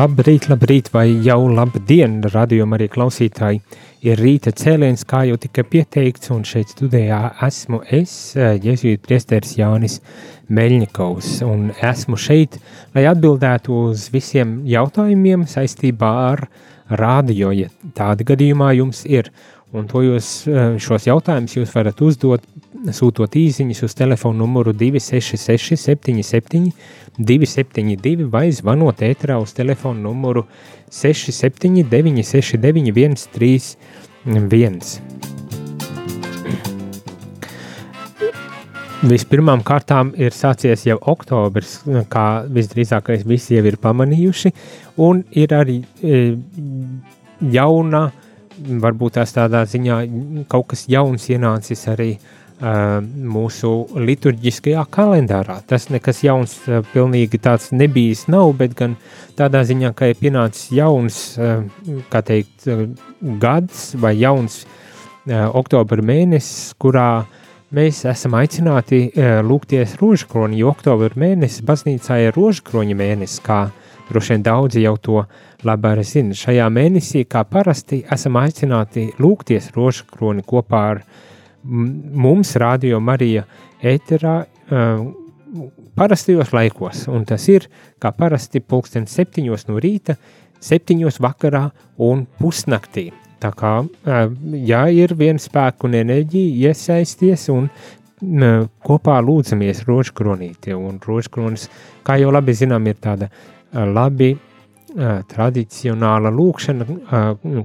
Labrīt, labrīt, vai jau labdien, radījumā arī klausītāji. Ir rīta cēliens, kā jau tika pieteikts, un šeit studijā esmu es, Jēzus Priesteris Jānis Meļņikovs, un esmu šeit, lai atbildētu uz visiem jautājumiem saistībā ar radio, ja tādi gadījumā jums ir. Un to jūs, šos jautājumus jūs varat uzdot, sūtot īsiņas uz telefonu numuru 266 77 272 vai zvanot ētrā uz telefonu numuru 679 691 31. Vispirmām kārtām ir sācies jau oktobris, kā visdrīzākais visi jau ir pamanījuši, un ir arī e, jauna, varbūt tās tādā ziņā kaut kas jauns ienācis arī uh, mūsu liturģiskajā kalendārā. Tas nekas jauns, pilnīgi tāds nebijis nav, bet gan tādā ziņā, ka ir pienācis jauns, kā teikt, gads vai jauns oktobra mēnesis, kurā mēs esam aicināti lūgties rožkroni, jo oktobra mēnesis baznīcā ir rožkroņa mēnesis, kā droši vien daudzi jau to arī zina. Šajā mēnesī, kā parasti, esam aicināti lūgties rožkroni kopā ar uh, mums Radio Marija ēterā parastajos laikos, un tas ir kā parasti pulksten septiņos no rīta, septiņos vakarā un pusnaktī. Tā kā, ja ir viena spēku un enerģija iesaisties un kopā lūdzamies rožkronīti, un rožkronis, kā jau labi zinām, ir tāda labi tradicionāla lūkšana,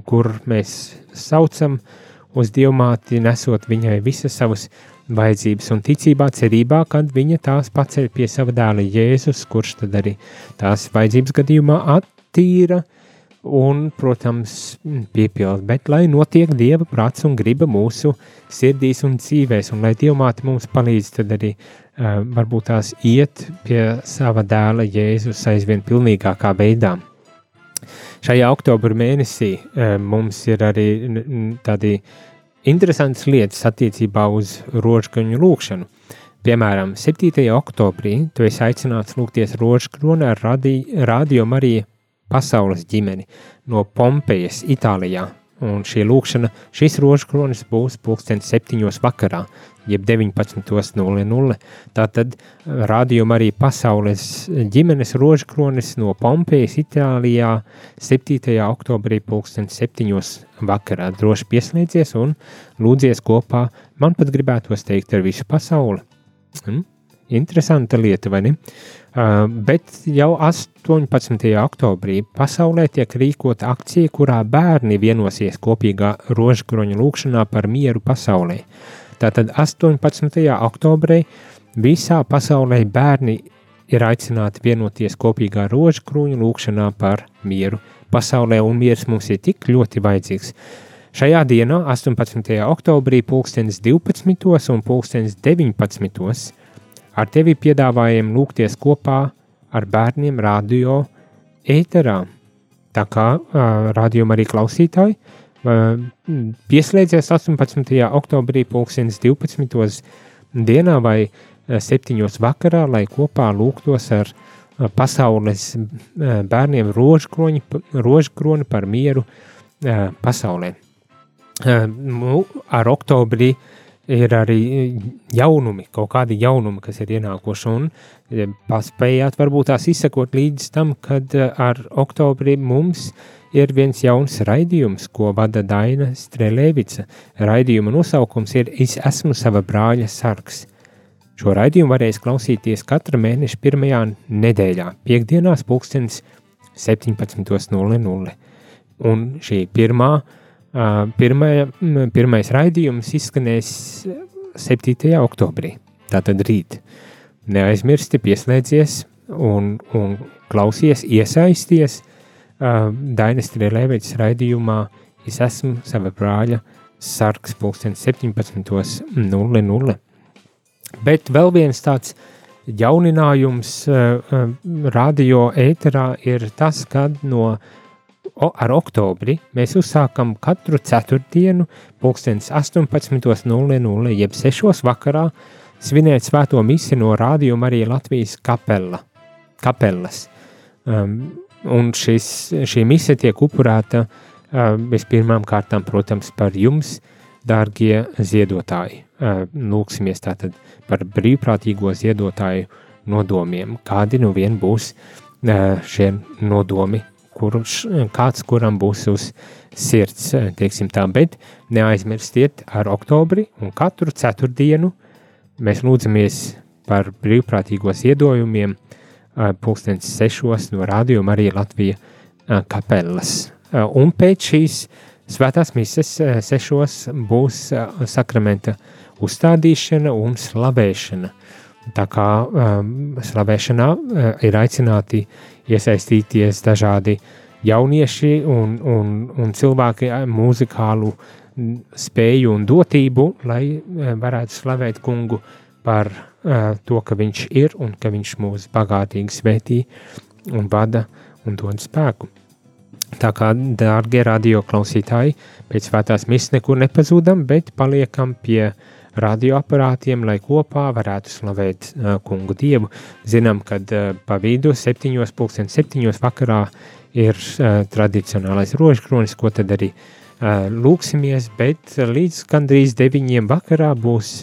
kur mēs saucam uh, uz dievmāti, nesot viņai visas savas vajadzības un ticībā, cerībā, kad viņa tās paceļ pie sava dēla Jēzus, kurš tad arī tās vajadzības gadījumā attīra un, protams, piepild, bet lai notiek Dieva prāts un griba mūsu sirdīs un dzīvēs, un lai Dievmāte mums palīdz tad arī uh, varbūt tās iet pie sava dēla Jēzus aizvien pilnīgākā veidā. Šajā oktobra mēnesī uh, mums ir arī tādi interesantas lietas attiecībā uz rožkaņu lūkšanu. Piemēram, 7. oktobrī tu esi aicināts lūgties rožkroni ar radio Mariju pasaules ģimeni no Pompejas, Itālijā. Un šī lūkšana, šis rožkronis būs pulksten septiņos vakarā, jeb 19.00. Tātad rādījuma arī pasaules ģimenes rožkronis no Pompejas, Itālijā 7. oktobrī pulksten septiņos vakarā. Droši pieslēdzies un lūdzies kopā, man pat gribētos teikt, ar visu pasauli. Hmm? Interesanta lieta, vai ne? Uh, bet jau 18. oktobrī pasaulē tiek rīkota akcija, kurā bērni vienosies kopīgā rožkroņa lūkšanā par mieru pasaulē. Tātad 18. oktobrī visā pasaulē bērni ir aicināti vienoties kopīgā rožkroņa lūkšanā par mieru pasaulē, un miers mums ir tik ļoti vajadzīgs. Šajā dienā, 18. oktobrī, pulkstenis 12. un pulkstenis 19 Ar tevi piedāvājam lūgties kopā ar bērniem radio ēterā. Tā kā uh, radio arī klausītāji pieslēdzies 18. oktobrī pulkstenis 12. dienā vai uh, 7. vakarā, lai kopā lūgtos ar pasaules bērniem rožkroni par mieru pasaulē. Ar oktobri uh, ir arī jaunumi, kaut kādi jaunumi, kas ir ienākuši, un e, paspējāt varbūt tās izsekot līdz tam, kad e, ar oktobri mums ir viens jauns raidījums, ko vada Daina Strelēvica. Raidījuma nosaukums ir Es esmu sava brāļa sargs. Šo raidījumu varēs klausīties katra mēneša pirmajā nedēļā, piekdienās pulkstens 17.00. un šī pirmā, pirmā, pirmais raidījums izskanēs 7. oktobrī, tātad rīt. Neaizmirsti pieslēdzies un, un klausies, iesaisties Dainas Trēlēviķis raidījumā Es esmu sava brāļa sargs pulksten 17.00. Bet vēl viens tāds jauninājums radio ēterā ir tas, kad no ar oktobri mēs uzsākam katru ceturtdienu pulkstens 18.00 jeb 6. vakarā svinēt svēto misi no Radio Marija Latvijas kapela, kapelas. Um, un šis, šī mise tiek upurēta uh, Vispirmām kārtām, protams, par jums, dārgie ziedotāji. Lūksimies tātad par brīvprātīgo ziedotāju nodomiem. Kādi nu vien būs šie nodomi, kurš, kāds kuram būs uz sirds, teiksim tā, bet neaizmirstiet ar oktobri un katru ceturtdienu mēs lūdzamies par brīvprātīgo ziedojumiem pulkstens sešos no Radio Marija Latvija kapelas. Eh, un pēc šīs svētās mises eh, sešos būs eh, sakramenta uzstādīšana un slavēšana. Tā kā um, slavēšanā uh, ir aicināti iesaistīties dažādi jaunieši un, un, un cilvēki ar mūzikālu spēju un dotību, lai uh, varētu slavēt kungu par uh, to, ka viņš ir un ka viņš mūs bagātīgi svētī un vada un dod spēku. Tā kā, dārgie radioklausītāji, pēc svētās misijas nekur nepazūdam, bet paliekam pie radioaparātiem, lai kopā varētu slavēt uh, kungu dievu. Zinām, ka uh, pa vidu septiņos, pulksten septiņos vakarā ir uh, tradicionālais rožkronis, ko tad arī uh, lūksimies, bet līdz gandrīz deviņiem vakarā būs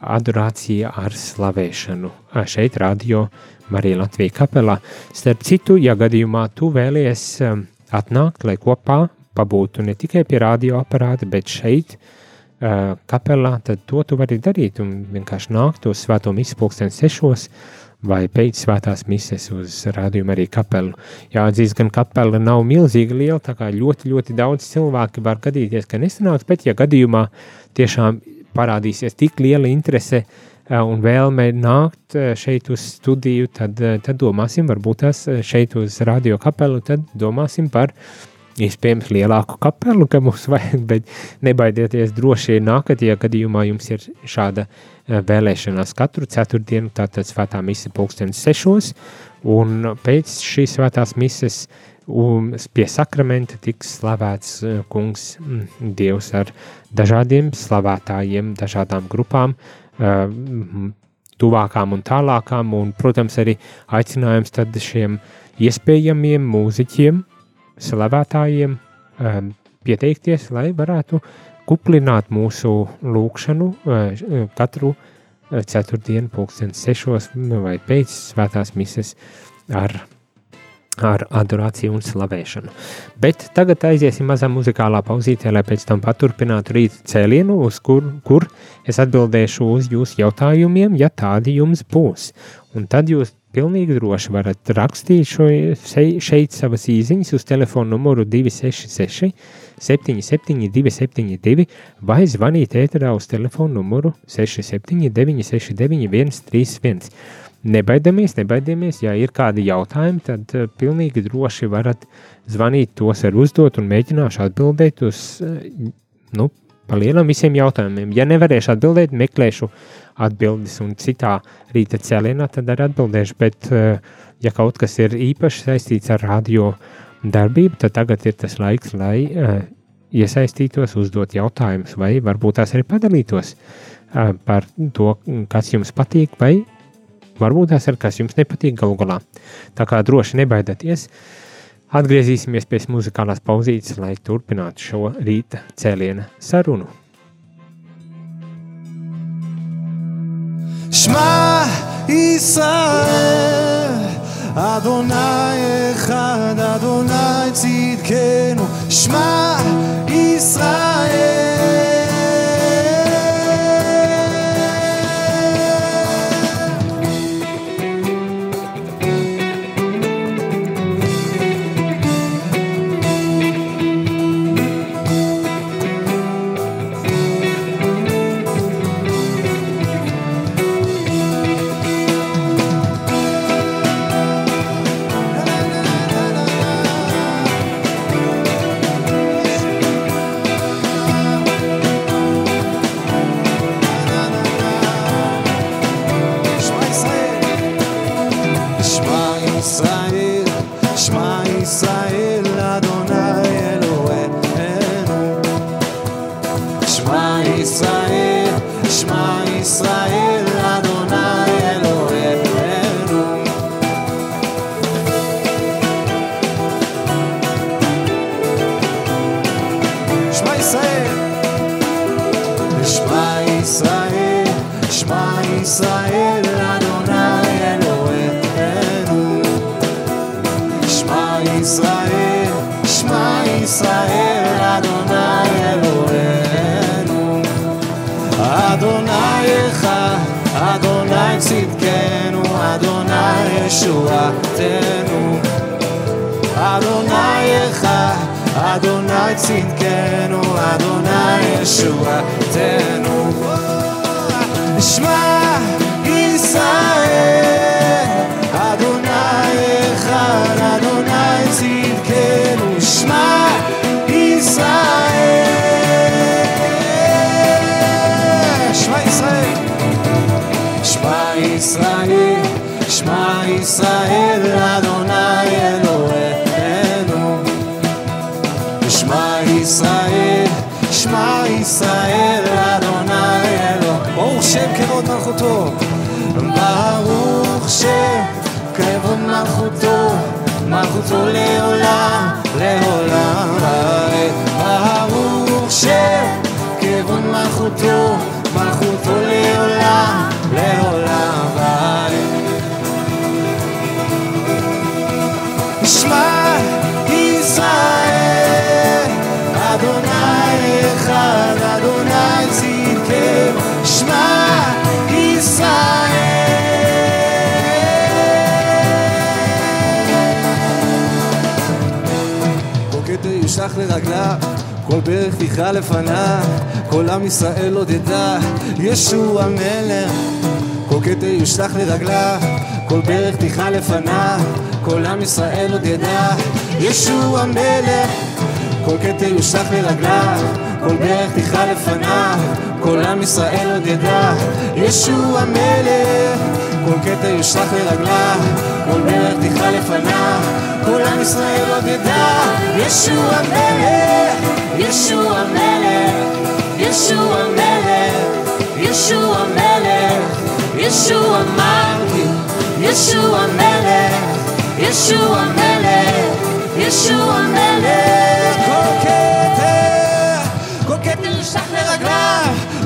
adorācija ar slavēšanu. Uh, šeit radio Marija Latvija kapelā. Starp citu, ja gadījumā tu vēlies uh, atnākt, lai kopā pabūtu ne tikai pie radioaparāta, bet šeit, uh, kapelā, tad to tu vari darīt un vienkārši nākt uz svēto misiju pulksten sešos vai pēc svētās mises uz rādījumu arī kapelu. Jāatzīst, gan kapela nav milzīgi liela, tā kā ļoti, ļoti daudz cilvēki var gadīties, ka nesanāks, bet ja gadījumā tiešām parādīsies tik liela interese un vēlme nākt šeit uz studiju, tad, tad domāsim, varbūt tās šeit uz radio kapelu, tad domāsim par iespējams lielāku kapelu, ka mums vajag, bet nebaidieties droši nākat, ja gadījumā jums ir šāda vēlēšanās katru ceturtdienu, tātad svētā mise pulkstenis sešos, un pēc šīs svētās mises un pie sakramenta tiks slavēts kungs, Dievs ar dažādiem slavētājiem, dažādām grupām, tuvākām un tālākām, un, protams, arī aicinājums tad šiem iespējamiem mūziķiem, slavētājiem pieteikties, lai varētu kuplināt mūsu lūkšanu katru ceturtdienu pulksten sešos vai pēc svētās mises ar ar adorāciju un slavēšanu. Bet tagad aiziesim mazā muzikālā pauzītē, lai pēc tam paturpinātu rīta cēlienu, uz kur, kur es atbildēšu uz jūsu jautājumiem, ja tādi jums būs. Un tad jūs pilnīgi droši varat rakstīt šo, šeit savas īziņas uz telefonu numuru 266 77 272 vai zvanīt ēterā uz telefonu numuru 679 69 131. Nebaidamies, nebaidamies, ja ir kādi jautājumi, tad uh, pilnīgi droši varat zvanīt, tos var uzdot un mēģināšu atbildēt uz, uh, nu, palielam visiem jautājumiem. Ja nevarēšu atbildēt, meklēšu atbildes un citā rīta cēlienā, tad arī atbildēšu, bet uh, ja kaut kas ir īpaši saistīts ar radio darbību, tad tagad ir tas laiks, lai uh, iesaistītos, uzdot jautājumus vai varbūt tās arī padalītos uh, par to, kas jums patīk vai Varbūt tas ir kas jums nepatīk galu galā. Tā kā droši nebaidieties. Atgriezīsimies pēc muzikālās pauzītes, lai turpinātu šo rīta cēliena sarunu. Shma Yisrael Adonai Echad Adonai Tzidkenu Shma Yisrael שמע ישראל, שמע ישראל. ישועתנו. אדוני אחד, אדוני צדקנו, אדוני ישועתנו. שמע ישראל, אדוני אלוהינו. שמע ישראל, שמע ישראל, אדוני אלוהינו. ברוך שם כבוד מלכותו. ברוך שם כבוד מלכותו. מלכותו לעולם, לעולם. ברוך שם כבוד. מלכותו כל ברך תכרע לפניו, כל עם ישראל עוד ידע, ישוע מלך. כל כתר יושלך לרגליו, כל ברך תכרע לפניו, כל עם ישראל עוד ידע, ישוע מלך. כל כתר יושלך לרגליו, כל ברך תכרע לפניו, כל עם ישראל עוד ידע, ישוע מלך. כל כתר יושלך לרגליו, כל ברך תכרע לפניו, כל עם ישראל עוד ידע, ישוע מלך, ישוע מלך, ישוע מלך, ישוע מלך, ישוע מלכי, ישוע מלך, ישוע מלך, ישוע מלך. כל כתר, כל כתר יושלך לרגליו,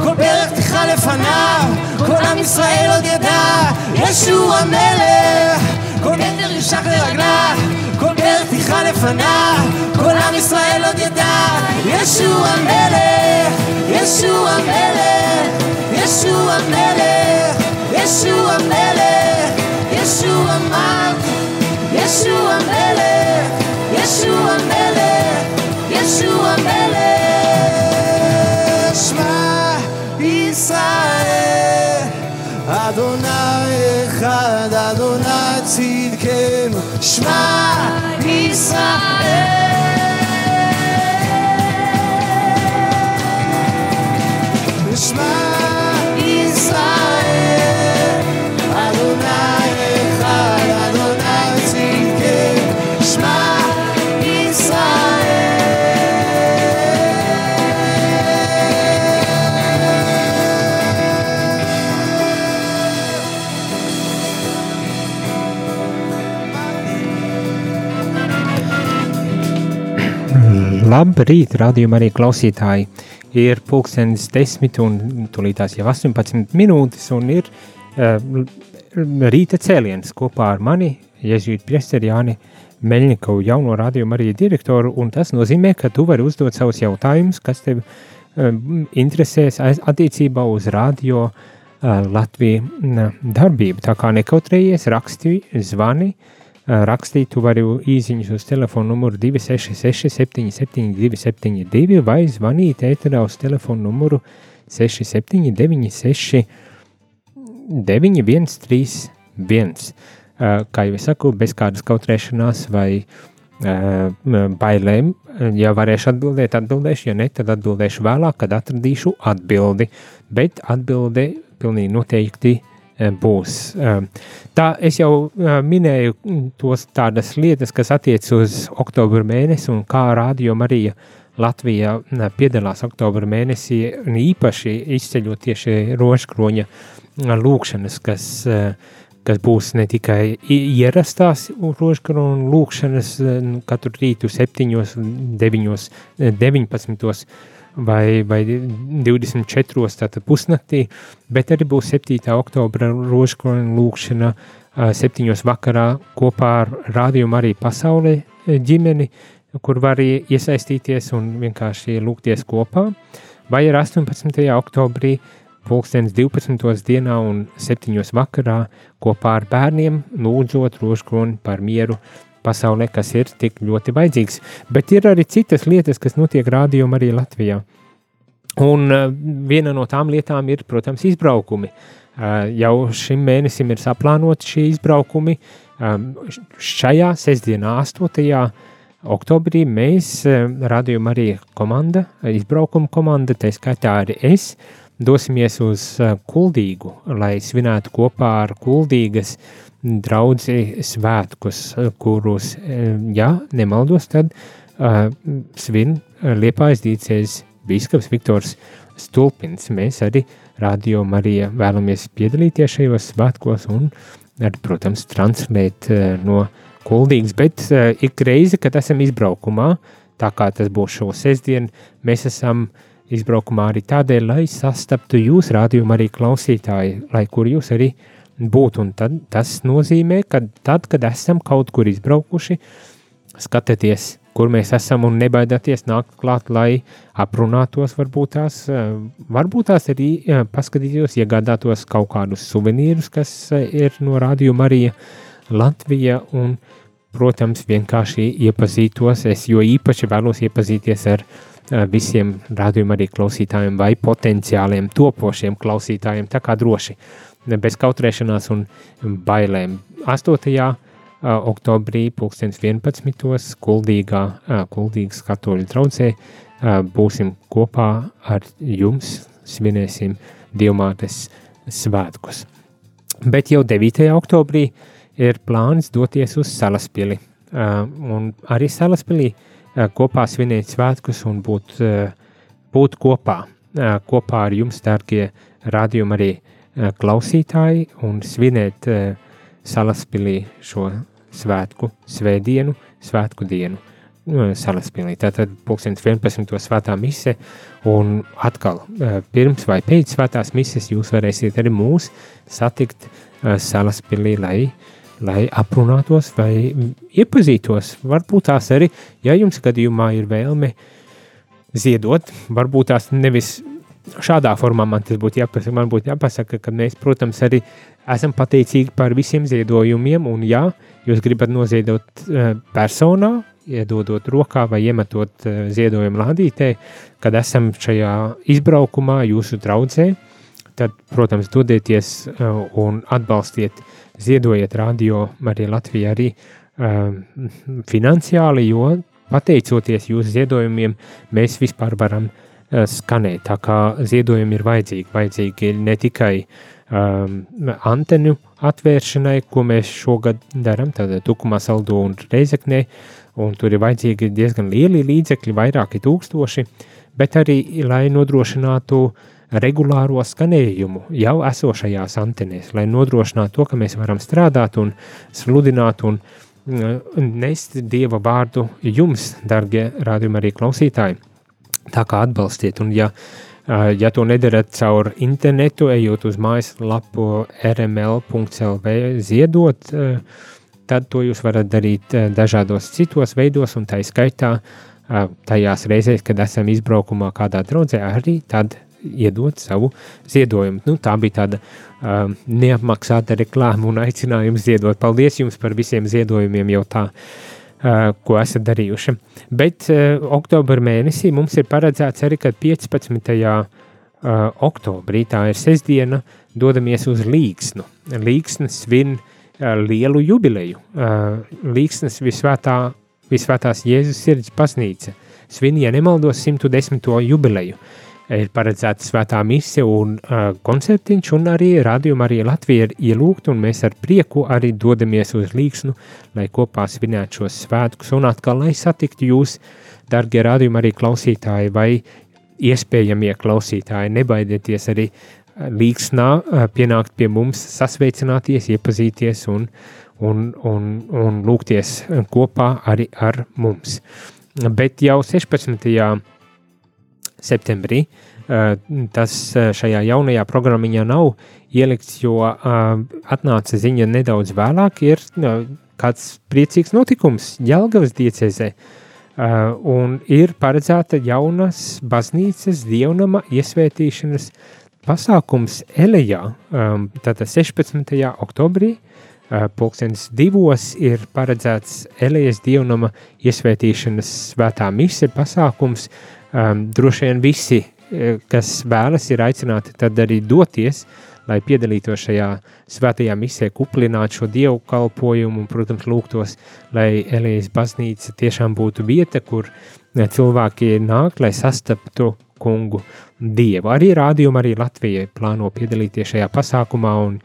כל ברך תיכה לפניו, כל עם ישראל עוד ידע, ישו המלך, כל נדר יושך לרגליו, כל ברך תיכה לפניו, כל עם ישראל עוד ידע, ישו המלך, ישו המלך, ישו המלך, ישו המלך, ישו המלך, ישו שמע ישראל. Labrīt, radījuma arī klausītāji. Ir pulkstenis 10 un tūlītās jau 18 minūtes un ir uh, rīta cēliens kopā ar mani, Jēzus Priesteri Jāni Meļņikovu, jauno radījuma arī direktoru, un tas nozīmē, ka tu vari uzdot savus jautājumus, kas tev uh, interesēs attiecībā uz radio uh, Latviju uh, darbību. Tā kā nekautrējies, raksti, zvani, uh, rakstīt, tu vari īziņus uz telefonu numuru 266 77 272 vai zvanīt ēterā uz telefonu numuru 679 9131. Uh, kā jau es saku, bez kādas kautrēšanās vai uh, bailēm, ja varēšu atbildēt, atbildēšu, ja ne, tad atbildēšu vēlāk, kad atradīšu atbildi, bet atbilde pilnīgi noteikti būs. Uh, tā es jau uh, minēju tos tādas lietas, kas attiec uz oktobra mēnesi un kā Rādio Marija Latvijā uh, piedalās oktobra mēnesī un īpaši izceļot tieši rožkroņa uh, lūkšanas, kas kas būs ne tikai ierastās rožkrona lūkšanas katru rītu 7, 9, 19, vai, vai 24. tātad pusnaktī, bet arī būs 7. oktobra rožkroņa lūkšana 7. vakarā kopā ar rādījumu arī pasaulē ģimeni, kur var iesaistīties un vienkārši lūgties kopā, vai ar 18. oktobrī pulkstens 12. dienā un 7. vakarā kopā ar bērniem lūdzot rožkroni par mieru pasaulē, kas ir tik ļoti vajadzīgs. Bet ir arī citas lietas, kas notiek rādījumā arī Latvijā. Un uh, viena no tām lietām ir, protams, izbraukumi. Uh, jau šim mēnesim ir saplānoti šie izbraukumi. Um, šajā sestdienā, 8. oktobrī, mēs uh, radījām arī komanda, izbraukuma komanda, tā skaitā arī es, dosimies uz Kuldīgu, lai svinētu kopā ar Kuldīgas draudzi svētkus, kurus, ja nemaldos, tad uh, svin Liepājas dīcēs bīskaps Viktors Stulpins. Mēs arī Radio Marija vēlamies piedalīties šajos svētkos un arī, protams, translēt uh, no Kuldīgas, bet uh, ik reizi, kad esam izbraukumā, tā kā tas būs šo sestdienu, mēs esam uh, izbraukumā arī tādēļ, lai sastaptu jūs rādījumu arī klausītāji, lai kur jūs arī būtu. Un tad, tas nozīmē, ka tad, kad esam kaut kur izbraukuši, skatieties, kur mēs esam un nebaidāties nākt klāt, lai aprunātos, varbūt tās, varbūt tās arī paskatītos, iegādātos kaut kādus suvenīrus, kas ir no rādījuma arī Latvija un, protams, vienkārši iepazītos, es jo īpaši vēlos iepazīties ar visiem rādījuma arī klausītājiem vai potenciāliem topošiem klausītājiem, tā kā droši, bez kautrēšanās un bailēm. 8. oktobrī, 2011. Kuldīgā, Kuldīgas katoļu traucē, būsim kopā ar jums, svinēsim Dievmātes svētkus. Bet jau 9. oktobrī ir plāns doties uz Salaspili, un arī Salaspilī uh, Eh, kopā svinēt svētkus un būt, eh, būt kopā, eh, kopā ar jums, dārgie rādījumi arī klausītāji, un svinēt salaspilī šo svētku, svētdienu, svētku dienu. Salaspilī. Tātad 2011. svētā mise, un atkal pirms vai pēc svētās mises jūs varēsiet arī mūs satikt Salaspilī, lai uh, lai aprunātos vai iepazītos. Varbūt tās arī, ja jums gadījumā ir vēlme ziedot, varbūt tās nevis šādā formā man tas būtu jāpasaka. Man būtu jāpasaka, ka mēs, protams, arī esam pateicīgi par visiem ziedojumiem, un ja jūs gribat noziedot uh, personā, iedodot rokā vai iemetot uh, ziedojumu lādītē, kad esam šajā izbraukumā jūsu draudzē, tad, protams, dodieties uh, un atbalstiet ziedojiet radio arī Latvijā arī um, finansiāli, jo pateicoties jūsu ziedojumiem, mēs vispār varam uh, skanēt. Tā kā ziedojumi ir vajadzīgi, vajadzīgi ne tikai um, antenu atvēršanai, ko mēs šogad darām, tātad Tukumā, Saldo un Reizeknē, un tur ir vajadzīgi diezgan lieli līdzekļi, vairāki tūkstoši, bet arī, lai nodrošinātu uh, regulāro skanējumu jau esošajās antenēs, lai nodrošinātu to, ka mēs varam strādāt un sludināt un nest Dieva vārdu jums, darbie rādījumi arī klausītāji. Tā kā atbalstiet, un ja, ja to nedarat caur internetu, ejot uz mājaslapu rml.lv ziedot, tad to jūs varat darīt dažādos citos veidos, un tā izskaitā tajās reizēs, kad esam izbraukumā kādā draudzē, arī tad iedot savu ziedojumu. Nu, tā bija tāda uh, neapmaksāta reklāma un aicinājums ziedot. Paldies jums par visiem ziedojumiem jau tā, uh, ko esat darījuši. Bet uh, oktobra mēnesī mums ir paredzēts arī, ka 15. Uh, oktobrī, tā ir sestdiena, dodamies uz Līgsnu. Līgsnes svin uh, lielu jubileju. Uh, Līgsnes visvētā, visvētās Jēzus sirds pasnīca svin, ja nemaldos, 110. jubileju. Uh, ir paredzēta svētā mise un uh, koncertiņš, un arī rādījuma arī Latvija ir ielūgta, un mēs ar prieku arī dodamies uz Līksnu, lai kopā svinētu šos svētkus, un atkal, lai satiktu jūs, dargie rādījuma arī klausītāji, vai iespējamie klausītāji, nebaidieties arī Līksnā pienākt pie mums, sasveicināties, iepazīties un, un, un, un lūgties kopā arī ar mums. Bet jau 16 septembrī. Uh, tas uh, šajā jaunajā programmiņā nav ielikts, jo uh, atnāca ziņa nedaudz vēlāk. Ir uh, kāds priecīgs notikums Jelgavas diecezē. Uh, un ir paredzēta jaunas baznīcas dievnama iesvētīšanas pasākums Elejā, tātad 16. oktobrī, uh, pulkstens divos ir paredzēts Elejas dievnama iesvētīšanas svētā mise pasākums. Um, droši vien visi, kas vēlas, ir aicināti tad arī doties, lai piedalītos šajā svētajā misē, kuplinātu šo dievu kalpojumu un, protams, lūgtos, lai Elijas baznīca tiešām būtu vieta, kur cilvēki nāk, lai sastaptu kungu dievu. Arī rādījuma arī Latvijai plāno piedalīties šajā pasākumā un,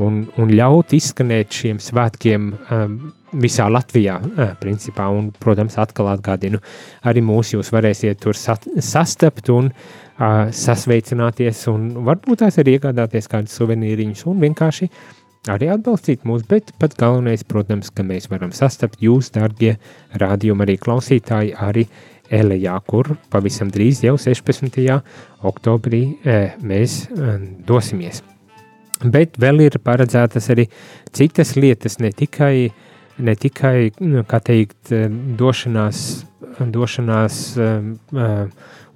un, un ļaut izskanēt šiem svētkiem um, visā Latvijā, uh, principā, un, protams, atkal atgādinu, arī mūs jūs varēsiet tur sastapt un uh, sasveicināties, un varbūt tās arī iegādāties kādus suvenīriņus un vienkārši arī atbalstīt mūs, bet pats galvenais, protams, ka mēs varam sastapt jūs, dārgie rādījuma arī klausītāji, arī Elejā, kur pavisam drīz jau 16. oktobrī mēs dosimies. Bet vēl ir paredzētas arī citas lietas, ne tikai, ne tikai nu, kā teikt, e, došanās, došanās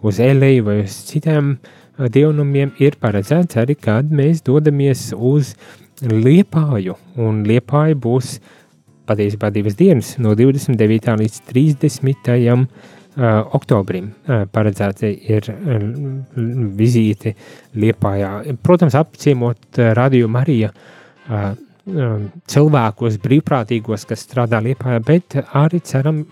uz Eleju vai uz citiem dievnumiem, ir paredzēts arī, kad mēs dodamies uz Liepāju, un Liepāja būs patiesībā divas dienas, no 29. līdz 30 uh, oktobrim paredzēta ir vizīte Liepājā. Protams, apciemot Radio Marija cilvēkos, brīvprātīgos, kas strādā Liepājā, bet arī ceram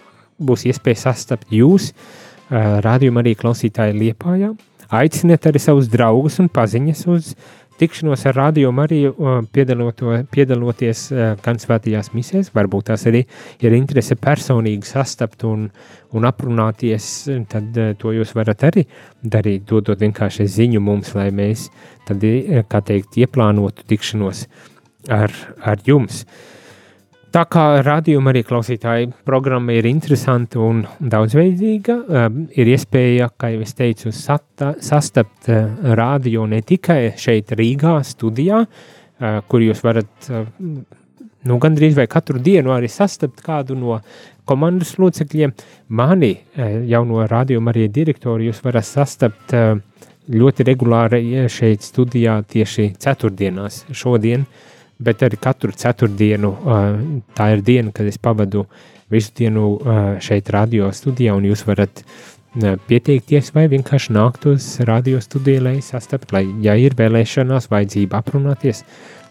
būs iespēja sastapt jūs, uh, Radio Marija klausītāji Liepājā. Aiciniet arī savus draugus un paziņas uz uh, tikšanos ar radio Mariju, piedaloties gan svētajās misēs, varbūt tās arī ir interese personīgi sastapt un, un aprunāties, tad to jūs varat arī darīt, dodot vienkārši ziņu mums, lai mēs tad, kā teikt, ieplānotu tikšanos ar, ar jums. Tā kā radījuma arī klausītāji programma ir interesanta un daudzveidīga, um, ir iespēja, kā jau es teicu, sata, sastapt uh, radio ne tikai šeit Rīgā studijā, uh, kur jūs varat uh, nu, gandrīz vai katru dienu arī sastapt kādu no komandas locekļiem. Mani jauno radījuma arī direktoru jūs varat sastapt ļoti regulāri šeit studijā tieši ceturtdienās šodien, uh, bet arī katru ceturtdienu tā ir diena, kad es pavadu visu dienu šeit radio studijā, un jūs varat pieteikties vai vienkārši nākt uz radio studiju, lai sastapt, lai, ja ir vēlēšanās, vajadzība aprunāties,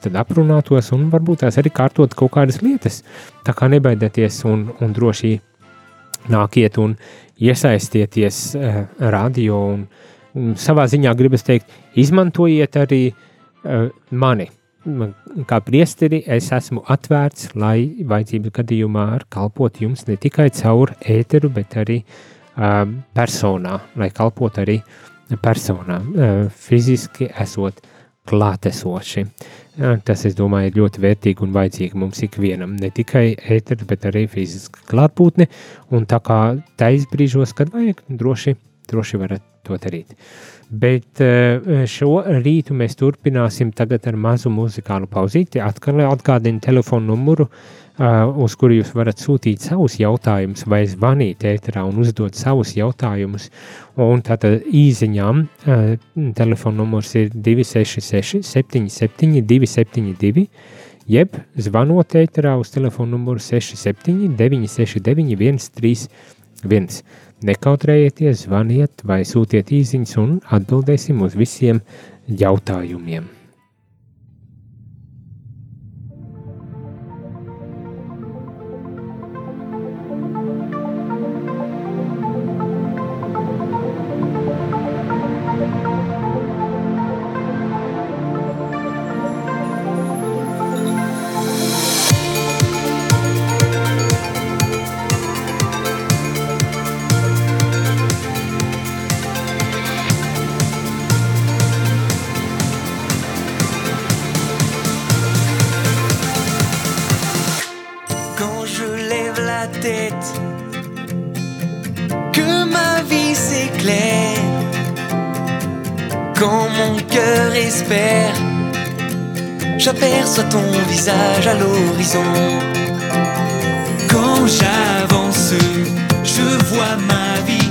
tad aprunātos un varbūt tās arī kārtot kaut kādas lietas. Tā kā nebaidieties un, un droši nākiet un iesaistieties uh, radio un, un savā ziņā gribas teikt, izmantojiet arī uh, mani, kā priesteri es esmu atvērts, lai vajadzības gadījumā kalpot jums ne tikai caur ēteru, bet arī um, personā, lai kalpot arī personā, uh, fiziski esot klātesoši. Uh, tas, es domāju, ir ļoti vērtīgi un vajadzīgi mums ikvienam, ne tikai ēteru, bet arī fiziski klātbūtne, un tā kā tais brīžos, kad vajag, droši, droši varat to darīt. Uh, Bet eh, šo rītu mēs turpināsim tagad ar mazu muzikālu pauzīti. Atkal atgādinu telefonu numuru, eh, uz kuru jūs varat sūtīt savus jautājumus vai zvanīt ēterā un uzdot savus jautājumus. Un tātad īziņām eh, telefonu numurs ir 266 77 272 jeb zvanot ēterā uz telefonu numuru 67 969 131. Nekautrējieties, zvaniet vai sūtiet īsiņas un atbildēsim uz visiem jautājumiem. que ma vie s'éclaire quand mon cœur espère. J'aperçois ton visage à l'horizon. Quand j'avance, je vois ma vie.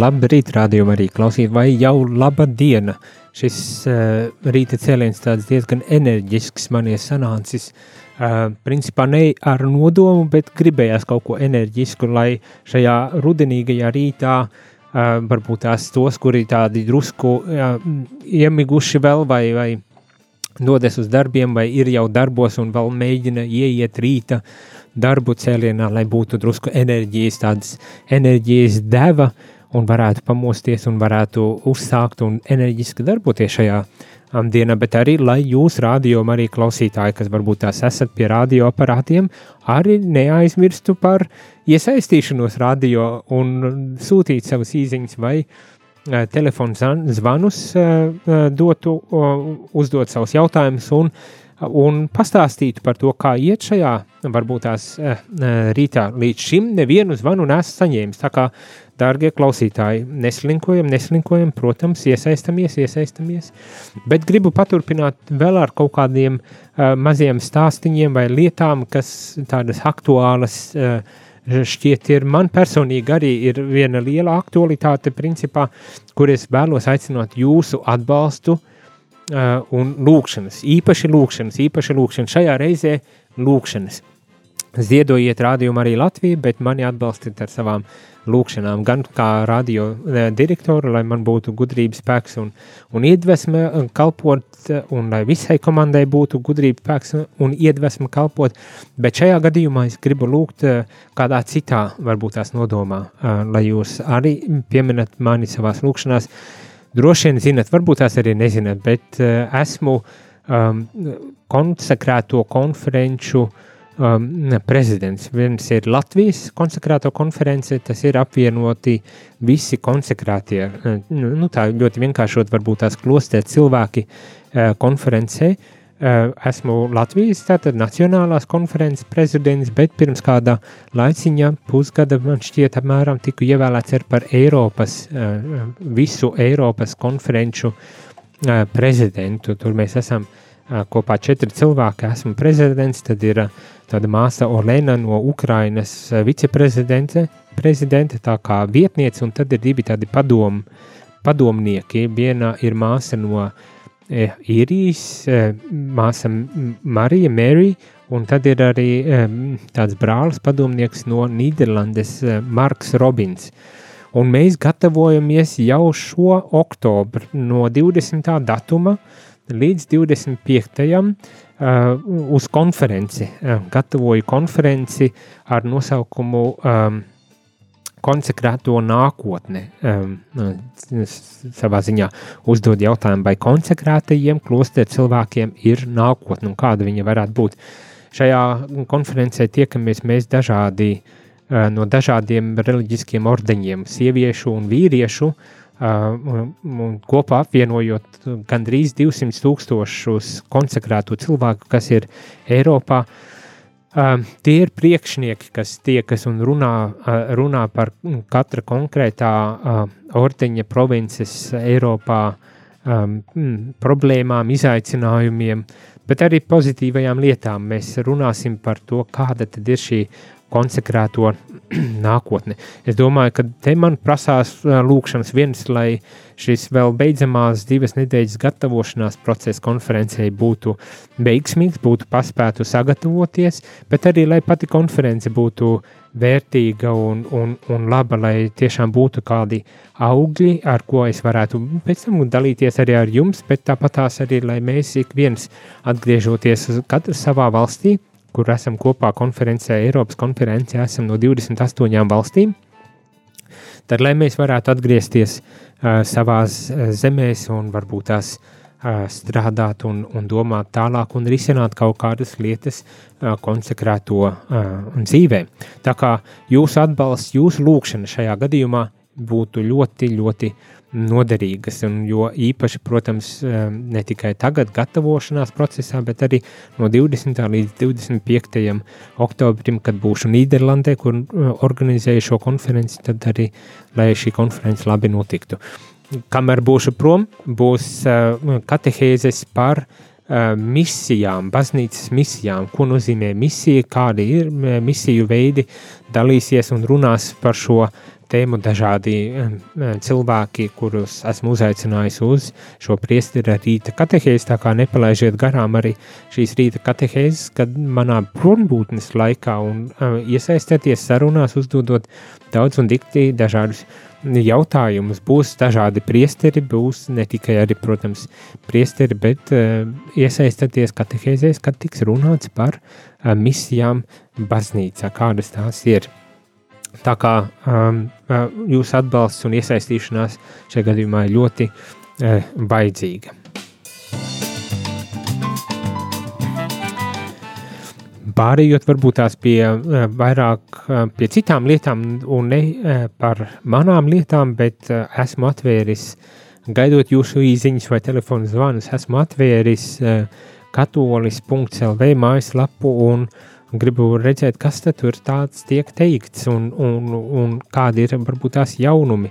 Labrīt, rādījumā arī klausīt, vai jau laba diena. Šis uh, rīta cēliens tāds diezgan enerģisks man ir sanācis. Uh, principā ne ar nodomu, bet gribējās kaut ko enerģisku, lai šajā rudenīgajā rītā uh, varbūt tās tos, kuri tādi drusku uh, iemiguši vēl vai, vai dodas uz darbiem vai ir jau darbos un vēl mēģina ieiet rīta darbu cēlienā, lai būtu drusku enerģijas, tādas enerģijas deva un varētu pamosties un varētu uzsākt un enerģiski darboties šajā um, dienā, bet arī, lai jūs rādījām arī klausītāji, kas varbūt tās esat pie radioaparātiem, arī neaizmirstu par iesaistīšanos radio un sūtīt savas īziņas vai uh, telefonu zvanus, uh, uh, dotu, uh, uzdot savus jautājumus un un pastāstītu par to, kā iet šajā, varbūt tās uh, rītā. Līdz šim nevienu zvanu nesu saņēmis. Tā kā, dārgie klausītāji, neslinkojam, neslinkojam, protams, iesaistamies, iesaistamies. Bet gribu paturpināt vēl ar kaut kādiem uh, maziem stāstiņiem vai lietām, kas tādas aktuālas. Uh, šķiet, ir man personīgi arī ir viena liela aktualitāte, principā, kur es vēlos aicināt jūsu atbalstu un lūkšanas, īpaši lūkšanas, īpaši lūkšanas, šajā reizē lūkšanas. Ziedojiet rādījumu arī Latviju, bet mani atbalstiet ar savām lūkšanām, gan kā radio eh, direktoru, lai man būtu gudrības spēks un, un iedvesme eh, kalpot, eh, un lai visai komandai būtu gudrības spēks un iedvesme kalpot, bet šajā gadījumā es gribu lūgt kādā citā, varbūt tās nodomā, lai jūs arī pieminat mani savās lūkšanās. Droši vien zinat, varbūt tās arī nezinat, bet esmu um, konsekrēto konferenču uh, um, prezidents. Viens ir Latvijas konsekrāto konference, tas ir apvienoti visi konsekrātie, uh, nu, nu tā ļoti vienkāršot varbūt tās klostē cilvēki uh, konferencē. Uh, esmu Latvijas tātad Nacionālās konferences prezidents, bet pirms kāda laiciņa, pusgada man šķiet apmēram tiku ievēlēts ar par Eiropas, uh, visu Eiropas konferenču uh, prezidentu. Tur mēs esam kopā četri cilvēki, esmu prezidents, tad ir tāda māsa Olena no Ukrainas eh, viceprezidente, prezidente, tā kā vietniece, un tad ir divi tādi padom, padomnieki. Viena ir māsa no e, Irijas, e, māsa Marija, Mary, un tad ir arī tāds brālis padomnieks no Nīderlandes, e, Marks Robins. Un mēs gatavojamies jau šo oktobru no 20. datuma līdz 25 uh, uz konferenci, uh, gatavoju konferenci ar nosaukumu um, konsekrēto nākotne. Um, savā ziņā uzdod jautājumu, vai konsekrētajiem klosteru cilvēkiem ir nākotne un kāda viņa varētu būt. Šajā konferencē tiekamies mēs dažādi, uh, no dažādiem reliģiskiem ordeņiem, sieviešu un vīriešu, uh, un kopā apvienojot gandrīz 200 tūkstošus konsekrētu cilvēku, kas ir Eiropā. Uh, tie ir priekšnieki, kas tiekas un runā, uh, runā par katra konkrētā uh, ordeņa provinces Eiropā um, problēmām, izaicinājumiem, bet arī pozitīvajām lietām. Mēs runāsim par to, kāda tad ir šī konsekrēto nākotni. Es domāju, ka te man prasās lūkšanas viens, lai šis vēl beidzamās divas nedēļas gatavošanās procesa konferencei būtu veiksmīgs, būtu paspētu sagatavoties, bet arī, lai pati konference būtu vērtīga un, un, un laba, lai tiešām būtu kādi augļi, ar ko es varētu pēc tam dalīties arī ar jums, bet tāpat tās arī, lai mēs ik viens atgriežoties katrs savā valstī, kur esam kopā konferencē, Eiropas konferencē, esam no 28 valstīm. Tad, lai mēs varētu atgriezties uh, savās uh, zemēs un varbūt tās uh, strādāt un, un domāt tālāk un risināt kaut kādas lietas uh, konsekrēto uh, dzīvē. Tā kā jūsu atbalsts, jūsu lūkšana šajā gadījumā būtu ļoti, ļoti uh, noderīgas. Un, jo īpaši, protams, eh, ne tikai tagad, gatavošanās procesā, bet arī no 20. līdz 25. oktobrim, kad būšu Nīderlandē, kur eh, organizēju šo konferenci, tad arī, lai šī konference labi notiktu. Kamēr būšu prom, būs eh, katehēzes par misijām, baznīcas misijām, ko nozīmē misija, kādi ir misiju veidi, dalīsies un runās par šo tēmu dažādi cilvēki, kurus esmu uzaicinājis uz šo priestera rīta katehēzi, tā kā nepalaižiet garām arī šīs rīta katehēzes, kad manā prombūtnes laikā un iesaistieties sarunās, uzdodot daudz un dikti dažādus jautājumus. Būs dažādi priesteri, būs ne tikai arī, protams, priesteri, bet uh, iesaistāties katehēzēs, kad tiks runāts par uh, misijām baznīcā, kādas tās ir. Tā kā um, jūsu atbalsts un iesaistīšanās šajā gadījumā ir ļoti uh, vajadzīga. Pārējot varbūt tās pie uh, vairāk uh, pie citām lietām un ne par manām lietām, bet esmu atvēris, gaidot jūsu īziņas vai telefonu zvanus, esmu atvēris katolis.lv mājaslapu un uh, gribu redzēt, kas tur tāds tiek teikts un, un, un kādi ir varbūt tās jaunumi.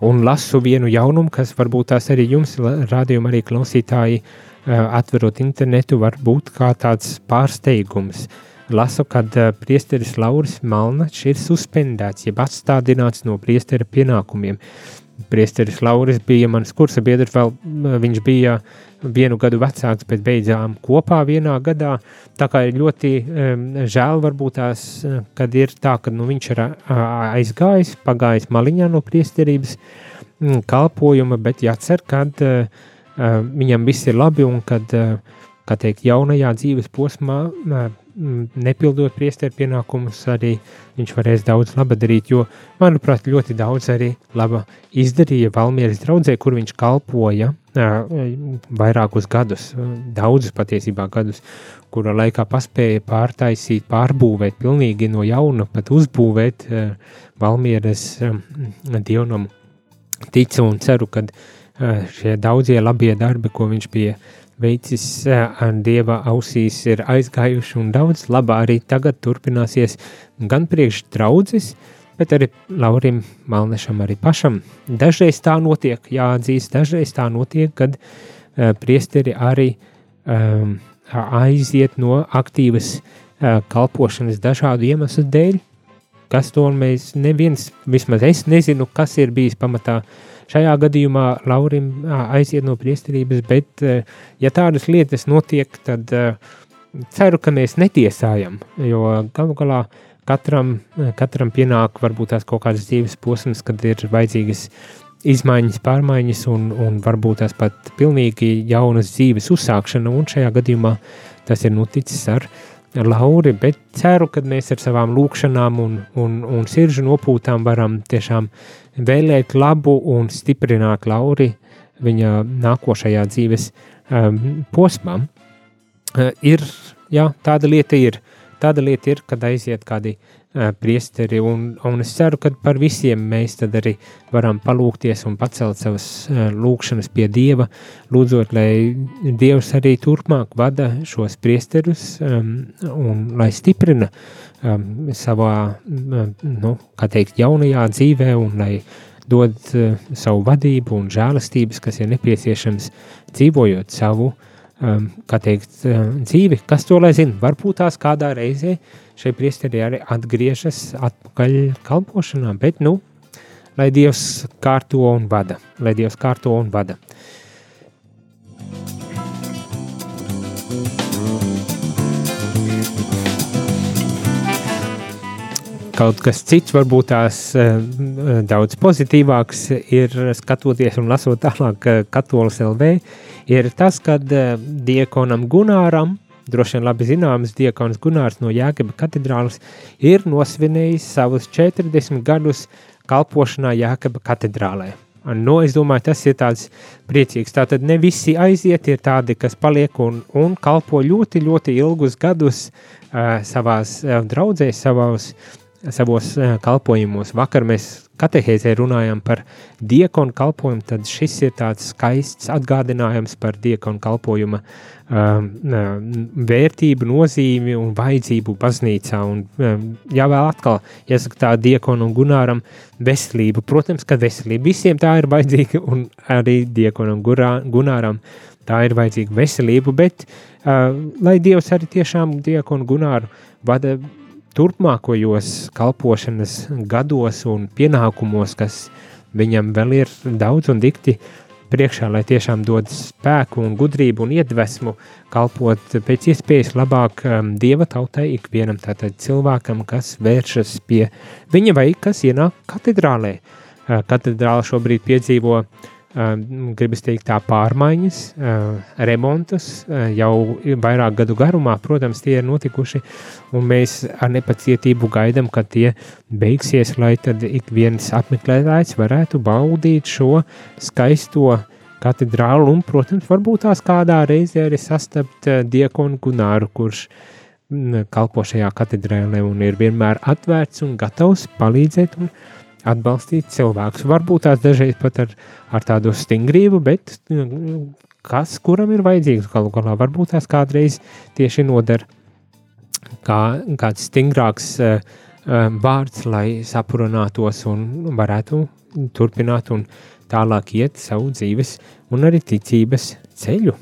Un lasu vienu jaunumu, kas varbūt tās arī jums, rādījuma arī klausītāji, atverot internetu, var būt kā tāds pārsteigums. Lasu, kad priesteris Lauris Malnačs ir suspendēts, jeb atstādināts no priestera pienākumiem. Priesteris Lauris bija mans kursa biedrs, vēl viņš bija vienu gadu vecāks, bet beidzām kopā vienā gadā. Tā kā ir ļoti um, žēl, varbūt tās, kad ir tā, ka nu, viņš ir aizgājis, pagājis maliņā no priesterības um, kalpojuma, bet jācer, kad uh, viņam viss ir labi un kad, uh, kā teikt, jaunajā dzīves posmā uh, nepildot priesteru pienākumus, arī viņš varēs daudz laba darīt, jo, manuprāt, ļoti daudz arī laba izdarīja Valmieras draudzē, kur viņš kalpoja vairākus gadus, daudzus patiesībā gadus, kura laikā paspēja pārtaisīt, pārbūvēt pilnīgi no jauna, pat uzbūvēt Valmieras dievnamu. Ticu un ceru, ka šie daudzie labie darbi, ko viņš bija veicis Dieva ausīs ir aizgājuši un daudz labā arī tagad turpināsies gan priekš draudzes, bet arī Laurim Malnešam arī pašam. Dažreiz tā notiek, jāatzīst, dažreiz tā notiek, kad uh, priesteri arī um, aiziet no aktīvas uh, kalpošanas dažādu iemeslu dēļ, kas to mēs neviens, vismaz es nezinu, kas ir bijis pamatā uh, Šajā gadījumā Laurim aiziet no priesterības, bet ja tādas lietas notiek, tad ceru, ka mēs netiesājam, jo galu galā katram, katram pienāk varbūt tās kaut kādas dzīves posms, kad ir vajadzīgas izmaiņas, pārmaiņas un, un varbūt tās pat pilnīgi jaunas dzīves uzsākšana, un šajā gadījumā tas ir noticis ar Lauri, bet ceru, ka mēs ar savām lūkšanām un, un, un siržu nopūtām varam tiešām vēlēt labu un stiprināt Lauri viņa nākošajā dzīves um, posmā. Uh, ir, jā, tāda lieta ir, tāda lieta ir, kad aiziet kādi uh, priesteri, un, un es ceru, ka par visiem mēs tad arī varam palūkties un pacelt savas uh, lūkšanas pie Dieva, lūdzot, lai Dievs arī turpmāk vada šos priesterus um, un lai stiprina um, savā, um, nu, kā teikt, jaunajā dzīvē un lai dod uh, savu vadību un žēlastības, kas ir nepieciešams dzīvojot savu uh, kā teikt, um, dzīvi. Kas to lai zina? Varbūt tās kādā reizē šie priesteri arī atgriežas atpakaļ kalpošanā, bet, nu, lai Dievs kārto un vada, lai Dievs kārto un vada. Kaut kas cits, varbūt tās uh, daudz pozitīvāks, ir skatoties un lasot tālāk uh, Katolis LV, uh, ir tas, ka uh, diekonam Gunāram, droši vien labi zināms, diekons Gunārs no Jēkaba katedrāles ir nosvinējis savus 40 gadus kalpošanā Jēkaba katedrālē. Nu, es domāju, tas ir tāds priecīgs. Tātad ne visi aiziet, ir tādi, kas paliek un, un kalpo ļoti, ļoti ilgus gadus uh, savās uh, draudzēs, savos, savos uh, kalpojumos. Vakar mēs katehēzē runājam par diekonu kalpojumu, tad šis ir tāds skaists atgādinājums par diekonu kalpojuma um, vērtību, nozīmi un vajadzību baznīcā. Un, um, jā, vēl atkal, jāsaka tā diekonu un gunāram veselību. Protams, ka veselība visiem tā ir vajadzīga un arī diekonu un gurā, gunāram tā ir vajadzīga veselība, bet uh, lai Dievs arī tiešām diekonu gunāru vada turpmākajos kalpošanas gados un pienākumos, kas viņam vēl ir daudz un dikti priekšā, lai tiešām dod spēku un gudrību un iedvesmu kalpot pēc iespējas labāk um, dieva tautai, ikvienam tātad cilvēkam, kas vēršas pie viņa vai kas ienāk katedrālē. Uh, katedrāla šobrīd piedzīvo uh, gribas teikt, tā pārmaiņas, remontus jau vairāk gadu garumā, protams, tie ir notikuši, un mēs ar nepacietību gaidām, kad tie beigsies, lai tad ik viens apmeklētājs varētu baudīt šo skaisto katedrālu, un, protams, varbūt tās kādā reizē arī sastapt diekonu Gunāru, kurš kalpo šajā katedrēlē un ir vienmēr atvērts un gatavs palīdzēt un palīdzēt atbalstīt cilvēkus. Varbūt tās dažreiz pat ar, ar tādu stingrību, bet nu, kas kuram ir vajadzīgs galu galā, varbūt tās kādreiz tieši noder kā kāds stingrāks uh, vārds, lai saprunātos un varētu turpināt un tālāk iet savu dzīves un arī ticības ceļu.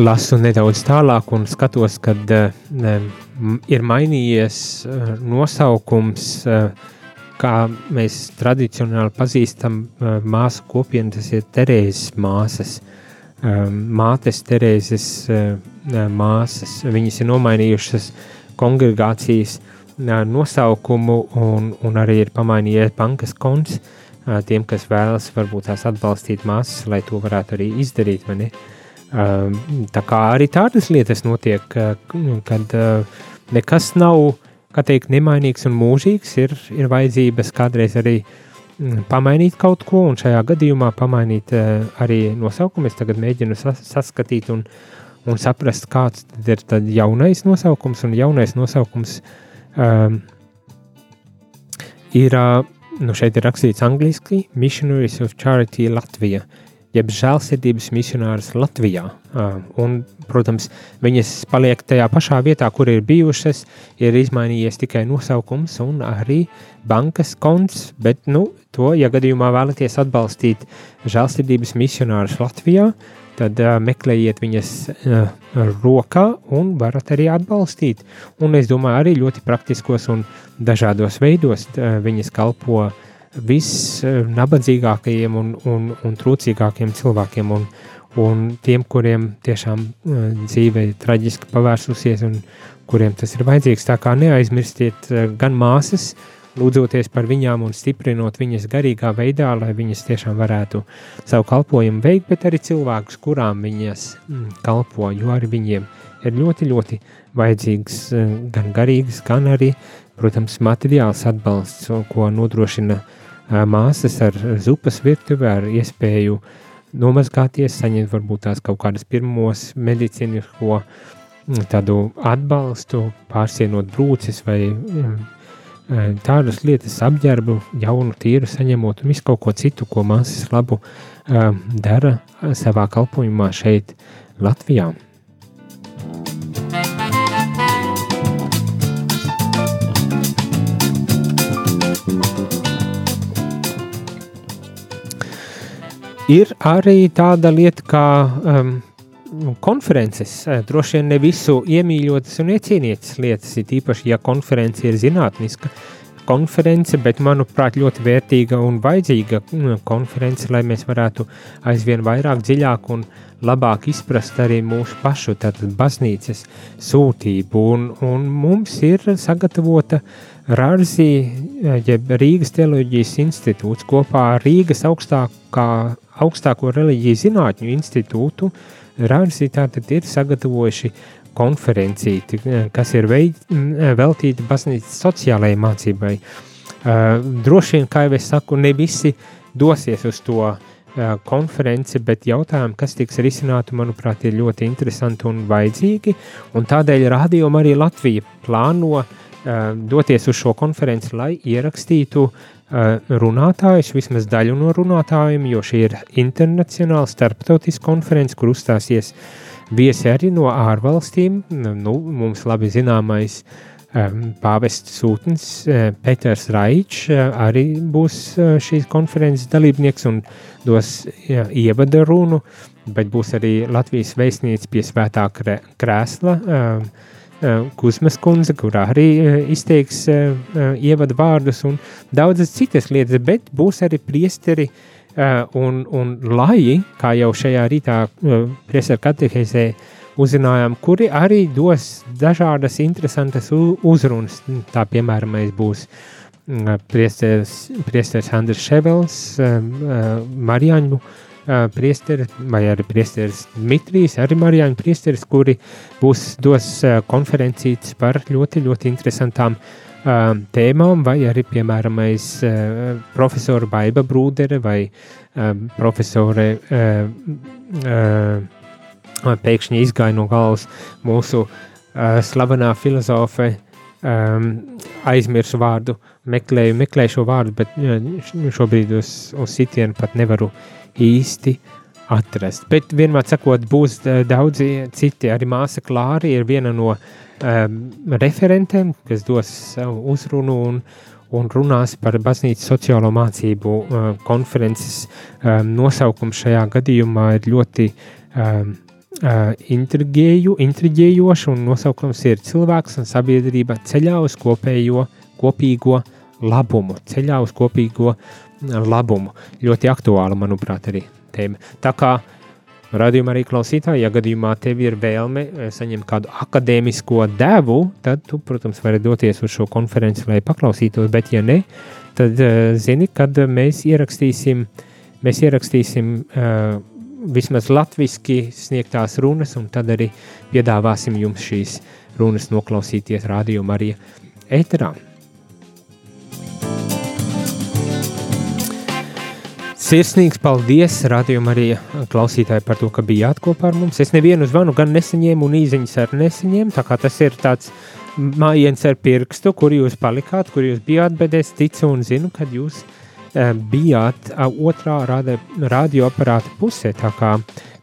Lasu nedaudz tālāk un skatos, kad uh, m- ir mainījies uh, nosaukums, uh, kā mēs tradicionāli pazīstam uh, māsu kopienu, tas ir Terēzes māsas. Mātes Terēzes uh, uh, māsas, viņas ir nomainījušas kongregācijas uh, nosaukumu un, un arī ir pamainījies bankas konts uh, tiem, kas vēlas varbūt tās atbalstīt māsas, lai to varētu arī izdarīt, vai ne? Um, tā kā arī tādas lietas notiek, uh, kad uh, nekas nav, teikt, nemainīgs un mūžīgs, ir, ir vajadzības kādreiz arī mm, pamainīt kaut ko, un šajā gadījumā pamainīt uh, arī nosaukumu. Es tagad mēģinu sas saskatīt un, un saprast, kāds ir tad jaunais nosaukums, un jaunais nosaukums um, ir, uh, nu šeit ir rakstīts angliski, Missionaries of Charity Latvija, jeb žēlsirdības misionārs Latvijā. Uh, un, protams, viņas paliek tajā pašā vietā, kur ir bijušas, ir izmainījies tikai nosaukums un arī bankas konts, bet, nu, to, ja gadījumā vēlaties atbalstīt žēlsirdības misionārus Latvijā, tad uh, meklējiet viņas uh, rokā un varat arī atbalstīt. Un es domāju, arī ļoti praktiskos un dažādos veidos uh, viņas kalpo visnabadzīgākajiem un, un, un trūcīgākiem cilvēkiem un, un tiem, kuriem tiešām uh, dzīve ir traģiski pavērsusies un kuriem tas ir vajadzīgs. Tā kā neaizmirstiet uh, gan māsas, lūdzoties par viņām un stiprinot viņas garīgā veidā, lai viņas tiešām varētu savu kalpošanu veikt, bet arī cilvēkus, kurām viņas mm, kalpo, jo arī viņiem ir ļoti, ļoti vajadzīgs uh, gan garīgs, gan arī, protams, materiāls atbalsts, ko nodrošina māsas ar zupas virtuvi, ar iespēju nomazgāties, saņemt varbūt tās kaut kādas pirmos medicīnisko mm, tādu atbalstu, pārsienot brūces vai mm, tādas lietas, apģērbu, jaunu, tīru saņemot un visu kaut ko citu, ko māsas labu dara savā kalpošanā šeit, Latvijā. Ir arī tāda lieta kā um, konferences. Eh, Droši vien ne visu iemīļotas un iecienītas lietas, ir īpaši, ja konference ir zinātniska konference, bet, manuprāt, ļoti vērtīga un vajadzīga mm, konference, lai mēs varētu aizvien vairāk, dziļāk un labāk izprast arī mūsu pašu baznīcas sūtību. Un, un mums ir sagatavota Rārzī, jeb Rīgas teoloģijas institūts kopā ar Rīgas augstākā, augstāko reliģiju zinātņu institūtu. Rārzī tātad ir sagatavojuši konferencīti, kas ir veid, veltīta baznīcas sociālajai mācībai. Uh, droši vien, kā jau es saku, ne visi dosies uz to uh, konferenci, bet jautājumi, kas tiks risināti, manuprāt, ir ļoti interesanti un vajadzīgi. Un tādēļ rādījuma arī Latvija plāno uh, doties uz šo konferenci, lai ierakstītu runātājus, vismaz daļu no runātājiem, jo šī ir internacionāla starptautiska konference, kur uzstāsies viesi arī no ārvalstīm. Nu, mums labi zināmais pāvests sūtnis Peters Raičs arī būs šīs konferences dalībnieks un dos ievada runu, bet būs arī Latvijas vēstniece pie svētā krēsla, Kusmas kundze, kurā arī izteiks ievada vārdus un daudzas citas lietas, bet būs arī priesteri un, un laji, kā jau šajā rītā priesteri katehēzē uzzinājām, kuri arī dos dažādas interesantas uzrunas. Tā piemēram, būs priesteris, priesteris Andris Ševels, Marijaņu priesteris vai arī priesteris Dmitrijs, arī Marijāņu priesteris, kuri būs dos konferencītas par ļoti, ļoti interesantām uh, tēmām, vai arī, piemēram, uh, profesora Baiba Brūdere vai uh, profesore uh, uh, pēkšņi izgāja no galvas mūsu uh, slavenā filozofe, um, aizmirsu vārdu, meklēju, meklēju šo vārdu, bet uh, šobrīd uz, uz sitienu pat nevaru īsti atrast. Bet vienmēr sakot, būs daudzi citi. Arī māsa Klāra ir viena no um, referentiem, kas dos savu uzrunu un, un runās par baznīcas sociālo mācību uh, konferences um, nosaukums šajā gadījumā ir ļoti um, uh, intrigēju, intriģējoša un nosaukums ir cilvēks un sabiedrība ceļā uz kopējo, kopīgo labumu. Ceļā uz kopīgo labumu. Ļoti aktuāla, manuprāt, arī tēma. Tā kā Radījumā arī klausītāji, ja gadījumā tev ir vēlme eh, saņemt kādu akadēmisko devu, tad tu, protams, vari doties uz šo konferenci, lai paklausītos, bet ja ne, tad uh, zini, kad mēs ierakstīsim, mēs ierakstīsim uh, vismaz latviski sniegtās runas, un tad arī piedāvāsim jums šīs runas noklausīties rādījumā arī ēterā. Sirsnīgs paldies, radījumam, arī klausītāji par to, ka bijāt kopā ar mums. Es nevienu zvanu gan nesaņēmu, un īsiņas arī nesaņēmu. Tā kā tas ir tāds mājiens ar pirkstu, kur jūs palikāt, kur jūs bijāt, bet es ticu un zinu, ka jūs uh, bijāt uh, otrā rāda, radioaparāta pusē. Tā kā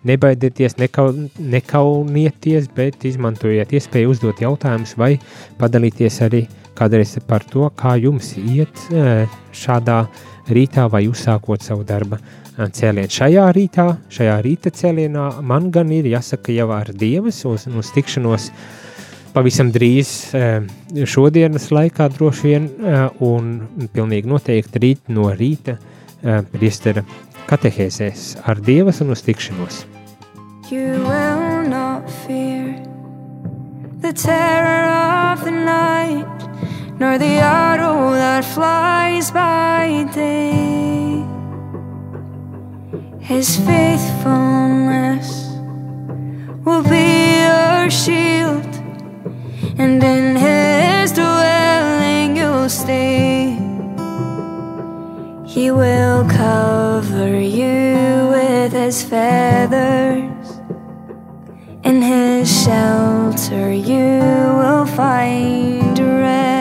nebaidieties, nekau, nekaunieties, bet izmantojiet iespēju uzdot jautājumus vai padalīties arī kādreiz par to, kā jums iet uh, šādā veidā rītā vai uzsākot savu darba eh, cēlienu. Šajā rītā, šajā rīta cēlienā man gan ir jāsaka jau ar Dievas uz, uz tikšanos pavisam drīz eh, šodienas laikā droši vien eh, un pilnīgi noteikti rīt no rīta priestera katehēzēs ar Dievas un uz tikšanos. You will not fear the terror of the night nor the arrow that flies by day. His faithfulness will be your shield, and in his dwelling you'll stay. He will cover you with his feathers. In his shelter you will find rest.